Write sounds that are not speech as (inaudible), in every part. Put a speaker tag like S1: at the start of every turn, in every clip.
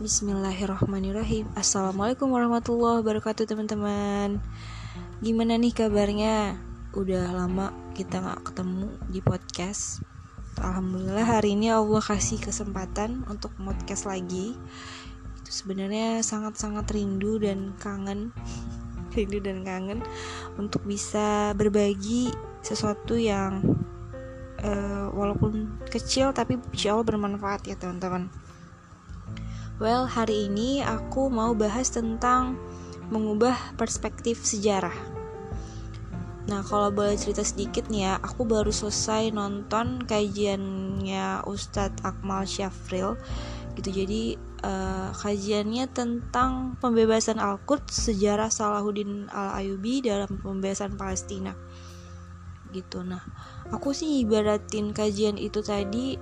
S1: Bismillahirrahmanirrahim. Assalamualaikum warahmatullahi wabarakatuh teman-teman. Gimana nih kabarnya? Udah lama kita gak ketemu di podcast. Alhamdulillah hari ini Allah kasih kesempatan untuk podcast lagi. Itu sebenarnya sangat-sangat rindu dan kangen. (laughs) Rindu dan kangen Untuk bisa berbagi sesuatu yang uh, Walaupun kecil tapi Allah bermanfaat ya teman-teman Well, hari ini aku mau bahas tentang mengubah perspektif sejarah. Nah, kalau boleh cerita sedikit nih ya, aku baru selesai nonton kajiannya Ustadz Akmal Syafril gitu. Jadi uh, kajiannya tentang pembebasan Al-Quds sejarah Salahuddin Al-Ayubi dalam pembebasan Palestina. Gitu. Nah, aku sih ibaratin kajian itu tadi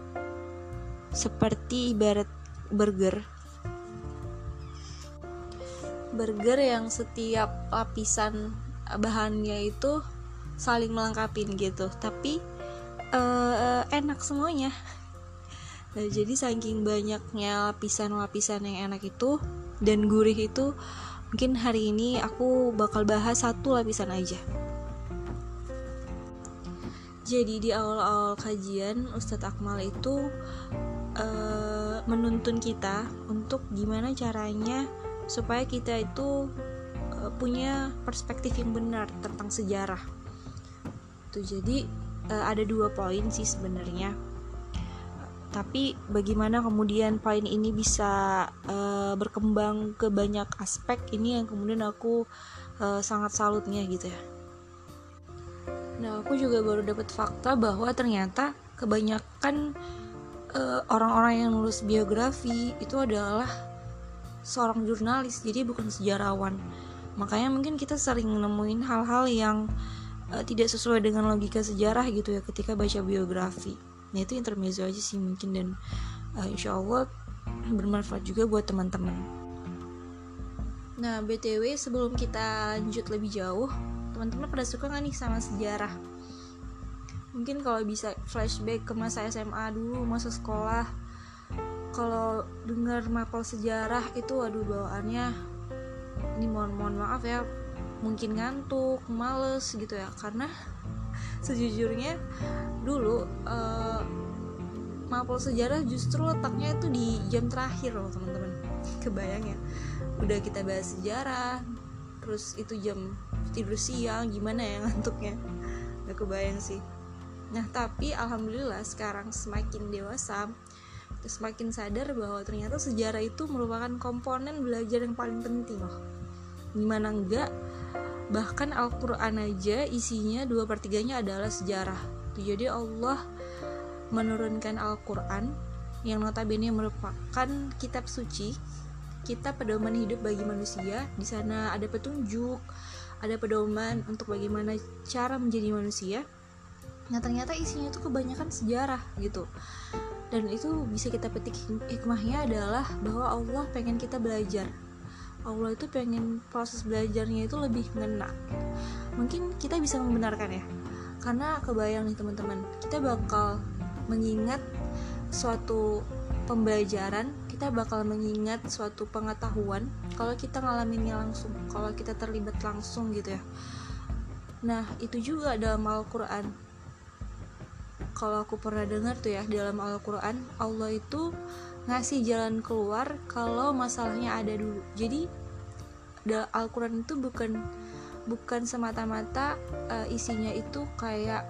S1: seperti ibarat burger burger yang setiap lapisan bahannya itu saling melengkapi gitu. Tapi uh, enak semuanya. Nah, jadi saking banyaknya lapisan-lapisan yang enak itu dan gurih itu mungkin hari ini aku bakal bahas satu lapisan aja. Jadi di awal-awal kajian Ustadz Akmal itu uh, menuntun kita untuk gimana caranya supaya kita itu uh, punya perspektif yang benar tentang sejarah. Tuh jadi uh, ada dua poin sih sebenarnya. Tapi bagaimana kemudian poin ini bisa uh, berkembang ke banyak aspek ini yang kemudian aku uh, sangat salutnya gitu ya. Nah, aku juga baru dapat fakta bahwa ternyata kebanyakan orang-orang uh, yang nulis biografi itu adalah seorang jurnalis jadi bukan sejarawan. Makanya mungkin kita sering nemuin hal-hal yang uh, tidak sesuai dengan logika sejarah gitu ya ketika baca biografi. Nah itu intermezzo aja sih mungkin dan uh, insya Allah bermanfaat juga buat teman-teman. Nah btw sebelum kita lanjut lebih jauh teman-teman pada suka nggak nih sama sejarah? Mungkin kalau bisa flashback ke masa SMA dulu masa sekolah kalau dengar mapel sejarah itu waduh bawaannya ini mohon mohon maaf ya mungkin ngantuk males gitu ya. Karena (laughs) sejujurnya dulu uh, mapel sejarah justru letaknya itu di jam terakhir loh teman-teman. (laughs) Kebayang ya? Udah kita bahas sejarah terus itu jam tidur siang gimana ya ngantuknya? Gak kebayang sih. Nah tapi alhamdulillah sekarang semakin dewasa semakin sadar bahwa ternyata sejarah itu merupakan komponen belajar yang paling penting. Loh gimana enggak bahkan Al-Quran aja isinya dua per tiganya adalah sejarah. Jadi Allah menurunkan Al-Quran yang notabene merupakan kitab suci kitab pedoman hidup bagi manusia. Di sana ada petunjuk ada pedoman untuk bagaimana cara menjadi manusia. Nah ternyata isinya itu kebanyakan sejarah gitu dan itu bisa kita petik hikmahnya adalah bahwa Allah pengen kita belajar. Allah itu pengen proses belajarnya itu lebih ngena mungkin kita bisa membenarkan ya. Karena kebayang nih teman-teman kita bakal mengingat suatu pembelajaran kita bakal mengingat suatu pengetahuan kalau kita ngalaminnya langsung kalau kita terlibat langsung gitu ya. Nah itu juga dalam Al-Quran kalau aku pernah dengar tuh ya dalam Al-Quran Allah itu ngasih jalan keluar kalau masalahnya ada dulu. Jadi Al-Quran itu bukan bukan semata-mata uh, isinya itu kayak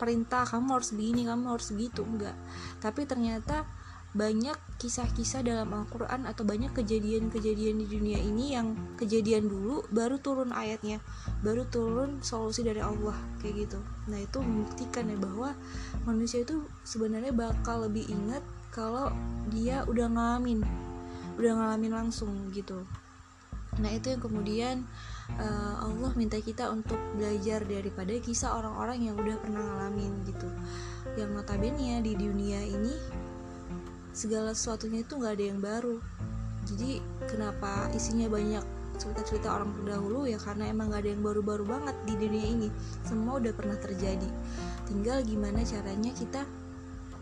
S1: perintah kamu harus begini kamu harus begitu enggak. Tapi ternyata banyak kisah-kisah dalam Al-Quran atau banyak kejadian-kejadian di dunia ini yang kejadian dulu baru turun ayatnya baru turun solusi dari Allah kayak gitu. Nah itu membuktikan ya bahwa manusia itu sebenarnya bakal lebih ingat kalau dia udah ngalamin udah ngalamin langsung gitu. Nah itu yang kemudian uh, Allah minta kita untuk belajar daripada kisah orang-orang yang udah pernah ngalamin gitu. Yang notabene di dunia ini segala sesuatunya itu nggak ada yang baru. Jadi kenapa isinya banyak cerita-cerita orang terdahulu? Ya karena emang gak ada yang baru-baru banget di dunia ini. Semua udah pernah terjadi. Tinggal gimana caranya kita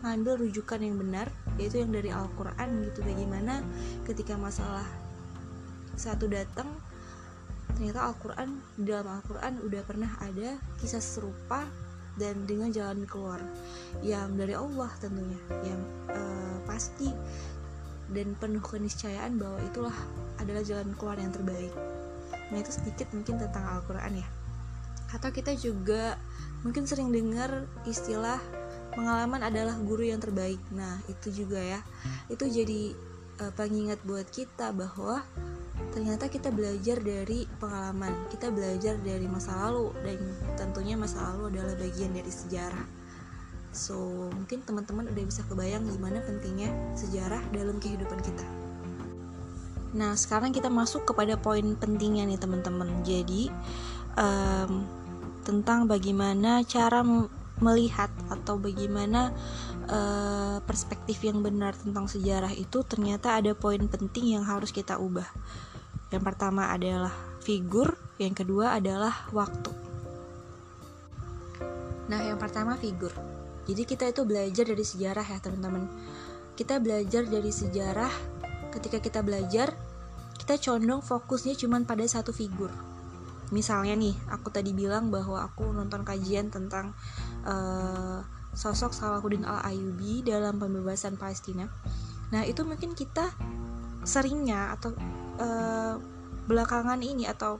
S1: ngambil rujukan yang benar yaitu yang dari Al-Quran gitu. Bagaimana ketika masalah satu datang ternyata Al-Quran di dalam Al-Quran udah pernah ada kisah serupa dan dengan jalan keluar yang dari Allah tentunya yang uh, pasti dan penuh keniscayaan bahwa itulah adalah jalan keluar yang terbaik. Nah itu sedikit mungkin tentang Al-Quran ya. Atau kita juga mungkin sering dengar istilah pengalaman adalah guru yang terbaik. Nah itu juga ya. Itu jadi uh, pengingat buat kita bahwa ternyata kita belajar dari pengalaman kita belajar dari masa lalu dan tentunya masa lalu adalah bagian dari sejarah. So mungkin teman-teman udah bisa kebayang gimana pentingnya sejarah dalam kehidupan kita. Nah sekarang kita masuk kepada poin pentingnya nih teman-teman. Jadi um, tentang bagaimana cara melihat atau bagaimana uh, perspektif yang benar tentang sejarah itu ternyata ada poin penting yang harus kita ubah yang pertama adalah figur, yang kedua adalah waktu. Nah, yang pertama figur. Jadi kita itu belajar dari sejarah ya, teman-teman. Kita belajar dari sejarah. Ketika kita belajar, kita condong fokusnya cuma pada satu figur. Misalnya nih, aku tadi bilang bahwa aku nonton kajian tentang uh, sosok Salahuddin Al-Ayyubi dalam pembebasan Palestina. Nah, itu mungkin kita seringnya atau uh, belakangan ini atau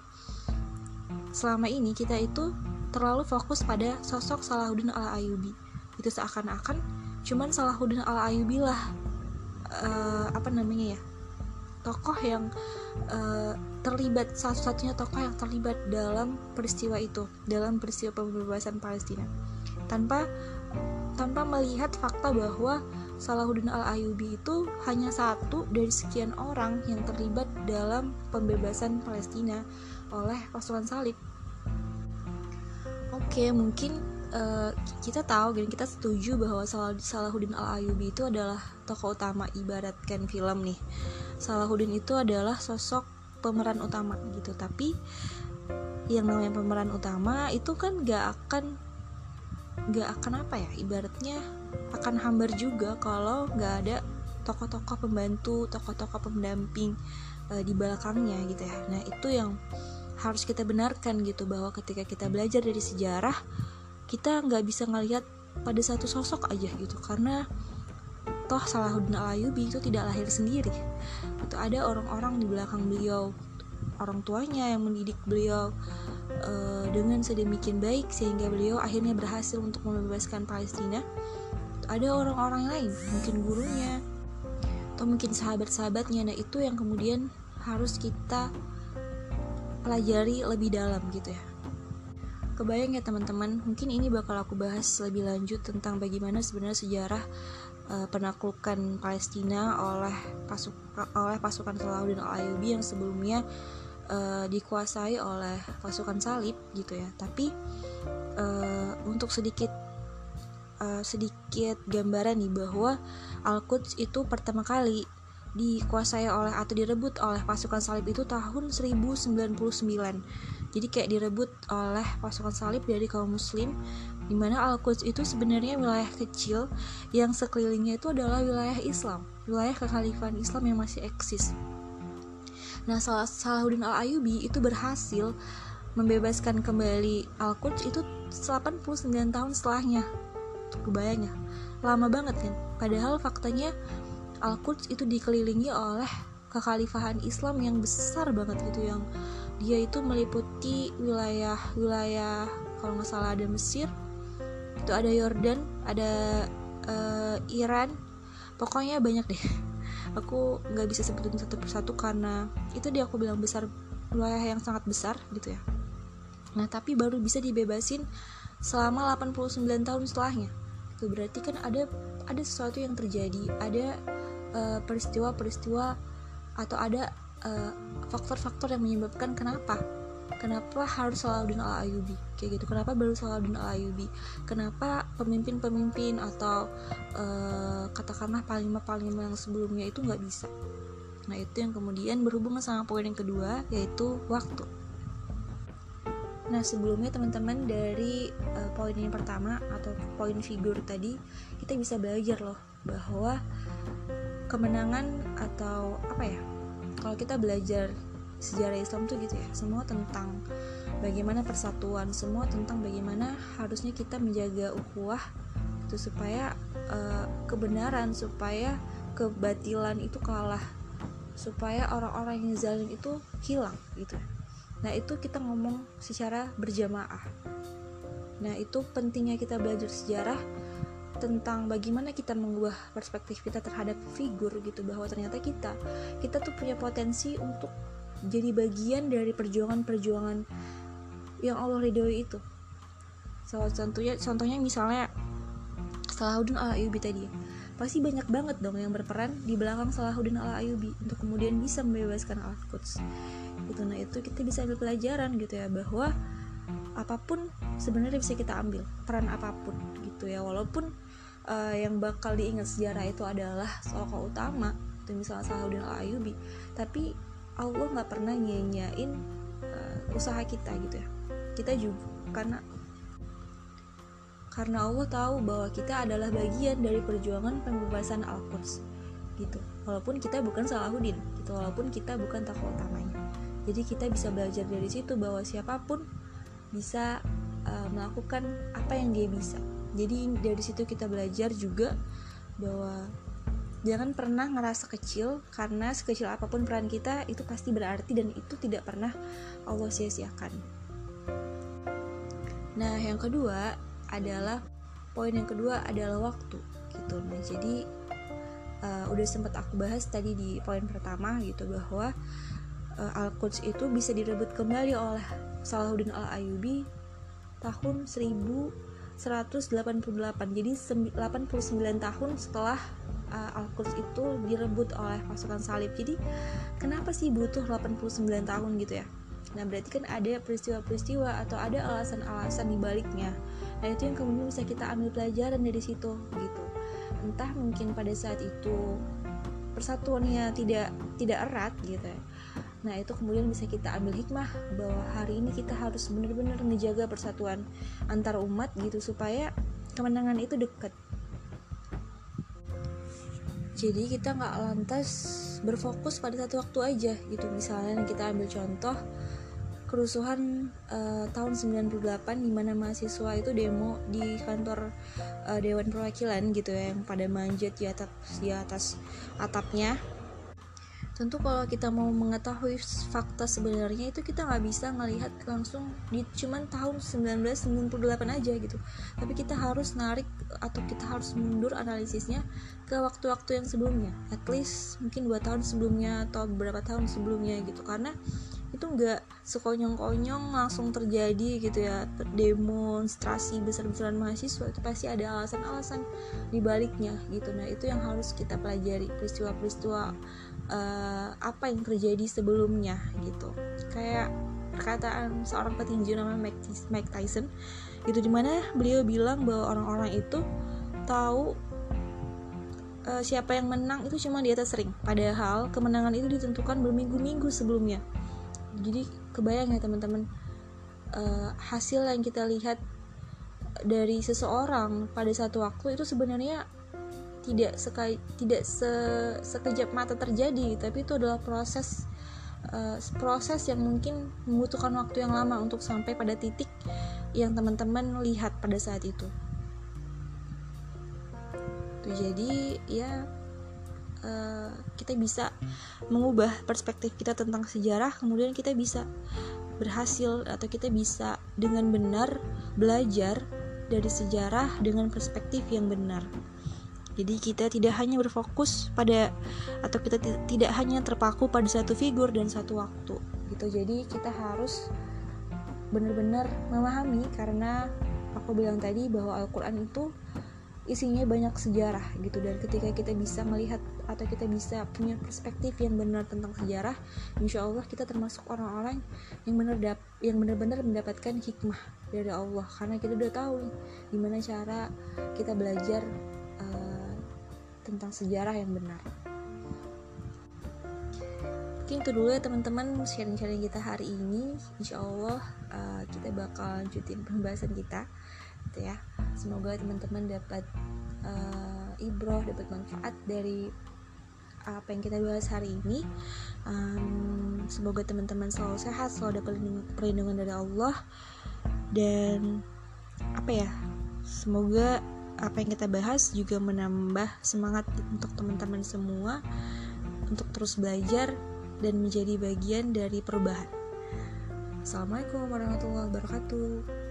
S1: selama ini kita itu terlalu fokus pada sosok Salahuddin al Ayyubi itu seakan-akan cuman Salahuddin al Ayyubi lah uh, apa namanya ya tokoh yang uh, terlibat satu-satunya tokoh yang terlibat dalam peristiwa itu dalam peristiwa pembebasan Palestina tanpa tanpa melihat fakta bahwa Salahuddin Al-Ayubi itu hanya satu dari sekian orang yang terlibat dalam pembebasan Palestina oleh pasukan salib. Oke, mungkin uh, kita tahu dan kita setuju bahwa Salahuddin Al-Ayubi itu adalah tokoh utama ibaratkan film nih. Salahuddin itu adalah sosok pemeran utama gitu, tapi yang namanya pemeran utama itu kan gak akan gak akan apa ya ibaratnya akan hambar juga kalau nggak ada tokoh-tokoh pembantu, tokoh-tokoh pendamping e, di belakangnya gitu ya. Nah itu yang harus kita benarkan gitu bahwa ketika kita belajar dari sejarah kita nggak bisa ngelihat pada satu sosok aja gitu. Karena toh Salahuddin Al-Ayyubi itu tidak lahir sendiri. Itu ada orang-orang di belakang beliau orang tuanya yang mendidik beliau uh, dengan sedemikian baik sehingga beliau akhirnya berhasil untuk membebaskan Palestina. Ada orang-orang lain mungkin gurunya atau mungkin sahabat-sahabatnya. Nah itu yang kemudian harus kita pelajari lebih dalam gitu ya. Kebayang ya teman-teman? Mungkin ini bakal aku bahas lebih lanjut tentang bagaimana sebenarnya sejarah uh, penaklukan Palestina oleh pasuk oleh pasukan Salahuddin Al-Ayyubi yang sebelumnya uh, dikuasai oleh pasukan salib gitu ya. Tapi uh, untuk sedikit sedikit gambaran nih bahwa Al-Quds itu pertama kali dikuasai oleh atau direbut oleh pasukan salib itu tahun 1099 jadi kayak direbut oleh pasukan salib dari kaum muslim di mana Al-Quds itu sebenarnya wilayah kecil yang sekelilingnya itu adalah wilayah Islam wilayah kekhalifahan Islam yang masih eksis. Nah Salahuddin Al-Ayubi itu berhasil membebaskan kembali Al-Quds itu 89 tahun setelahnya. Kebayang ya lama banget kan? Padahal faktanya Al-Quds itu dikelilingi oleh kekhalifahan Islam yang besar banget gitu yang dia itu meliputi wilayah wilayah kalau nggak salah ada Mesir itu ada Yordan ada uh, Iran. Pokoknya banyak deh. (laughs) Aku nggak bisa sebutin satu persatu karena itu dia aku bilang besar wilayah yang sangat besar gitu ya. Nah tapi baru bisa dibebasin selama 89 tahun setelahnya. Itu berarti kan ada ada sesuatu yang terjadi ada eh, peristiwa-peristiwa uh, atau ada eh, faktor-faktor uh, yang menyebabkan kenapa kenapa harus Salahuddin al Ayubi kayak gitu. Kenapa baru Salahuddin al Ayubi kenapa pemimpin-pemimpin atau uh, katakanlah panglima-panglima yang sebelumnya itu nggak bisa? Nah itu yang kemudian berhubungan sama poin yang kedua yaitu waktu. Nah sebelumnya teman-teman dari uh, poin yang pertama atau poin figur tadi kita bisa belajar loh bahwa kemenangan atau apa ya kalau kita belajar sejarah Islam tuh gitu ya semua tentang bagaimana persatuan semua tentang bagaimana harusnya kita menjaga ukhuwah itu supaya uh, kebenaran supaya kebatilan itu kalah supaya orang-orang yang zalim itu hilang gitu. Nah itu kita ngomong secara berjamaah. Nah itu pentingnya kita belajar sejarah tentang bagaimana kita mengubah perspektif kita terhadap figur gitu bahwa ternyata kita kita tuh punya potensi untuk jadi bagian dari perjuangan-perjuangan yang Allah ridhoi itu. Salah contohnya contohnya misalnya Salahuddin al Ayyubi tadi. Pasti banyak banget dong yang berperan di belakang Salahuddin al Ayyubi untuk kemudian bisa membebaskan Al-Quds. Gitu nah itu kita bisa ambil pelajaran gitu ya bahwa apa pun sebenarnya bisa kita ambil peran apa pun gitu ya. Walaupun uh, yang bakal diingat sejarah itu adalah tokoh utama itu misalnya Salahuddin al Ayyubi tapi Allah nggak pernah nyanyain uh, usaha kita gitu ya. Kita juga karena karena Allah tahu bahwa kita adalah bagian dari perjuangan pembebasan Al-Quds gitu. Walaupun kita bukan Salahuddin gitu. Walaupun kita bukan tokoh utamanya. Jadi kita bisa belajar dari situ bahwa siapa pun bisa uh, melakukan apa yang dia bisa. Jadi dari situ kita belajar juga bahwa jangan pernah ngerasa kecil karena sekecil apa pun peran kita itu pasti berarti dan itu tidak pernah Allah sia-siakan. Nah yang kedua adalah poin yang kedua adalah waktu gitu. Nah jadi uh, udah sempat aku bahas tadi di poin pertama gitu bahwa uh, Al-Quds itu bisa direbut kembali oleh Salahuddin Al-Ayubi tahun 1188 jadi 89 tahun setelah uh, Al-Quds itu direbut oleh pasukan salib. Jadi kenapa sih butuh 89 tahun gitu ya? Nah berarti kan ada peristiwa-peristiwa atau ada alasan-alasan di baliknya. Nah itu yang kemudian bisa kita ambil pelajaran dari situ gitu. Entah mungkin pada saat itu persatuannya tidak tidak erat gitu ya. Nah itu kemudian bisa kita ambil hikmah bahwa hari ini kita harus benar-benar menjaga persatuan antar umat gitu supaya kemenangan itu dekat. Jadi kita nggak lantas berfokus pada satu waktu aja gitu. Misalnya kita ambil contoh kerusuhan uh, tahun 98 di mana mahasiswa itu demo di kantor uh, Dewan Perwakilan gitu ya yang pada manjat di atas di atas atapnya tentu kalau kita mau mengetahui fakta sebenarnya itu kita nggak bisa ngelihat langsung di cuman tahun 1998 aja gitu. Tapi kita harus narik atau kita harus mundur analisisnya ke waktu-waktu yang sebelumnya. At least mungkin dua tahun sebelumnya atau beberapa tahun sebelumnya gitu. Karena itu nggak sekonyong-konyong langsung terjadi gitu ya. Demonstrasi besar-besaran mahasiswa itu pasti ada alasan-alasan di baliknya gitu. Nah itu yang harus kita pelajari peristiwa-peristiwa uh, apa yang terjadi sebelumnya gitu. Kayak perkataan seorang petinju namanya Mike Tyson gitu di mana beliau bilang bahwa orang-orang itu tahu uh, siapa yang menang itu cuma di atas ring. Padahal kemenangan itu ditentukan berminggu-minggu sebelumnya. Jadi kebayang ya teman-teman uh, hasil yang kita lihat dari seseorang pada satu waktu itu sebenarnya tidak sekali tidak se, sekejap mata terjadi tapi itu adalah proses uh, proses yang mungkin membutuhkan waktu yang lama untuk sampai pada titik yang teman-teman lihat pada saat itu tuh jadi ya uh, kita bisa mengubah perspektif kita tentang sejarah kemudian kita bisa berhasil atau kita bisa dengan benar belajar dari sejarah dengan perspektif yang benar. Jadi kita tidak hanya berfokus pada atau kita tidak hanya terpaku pada satu figur dan satu waktu gitu. Jadi kita harus benar-benar memahami karena aku bilang tadi bahwa Al-Qur'an itu isinya banyak sejarah gitu dan ketika kita bisa melihat atau kita bisa punya perspektif yang benar tentang sejarah insya Allah kita termasuk orang-orang yang benar yang benar-benar mendapatkan hikmah dari Allah karena kita udah tahu gimana cara kita belajar tentang sejarah yang benar. Mungkin itu dulu ya teman-teman sharing-sharing kita hari ini. Insya Allah uh, kita bakal lanjutin pembahasan kita gitu ya. Semoga teman-teman dapat uh, ibroh dapat manfaat dari apa yang kita bahas hari ini. Um, semoga teman-teman selalu sehat selalu dapat perlindungan dari Allah. Dan apa ya semoga apa yang kita bahas juga menambah semangat untuk teman-teman semua untuk terus belajar dan menjadi bagian dari perubahan. Assalamualaikum warahmatullahi wabarakatuh.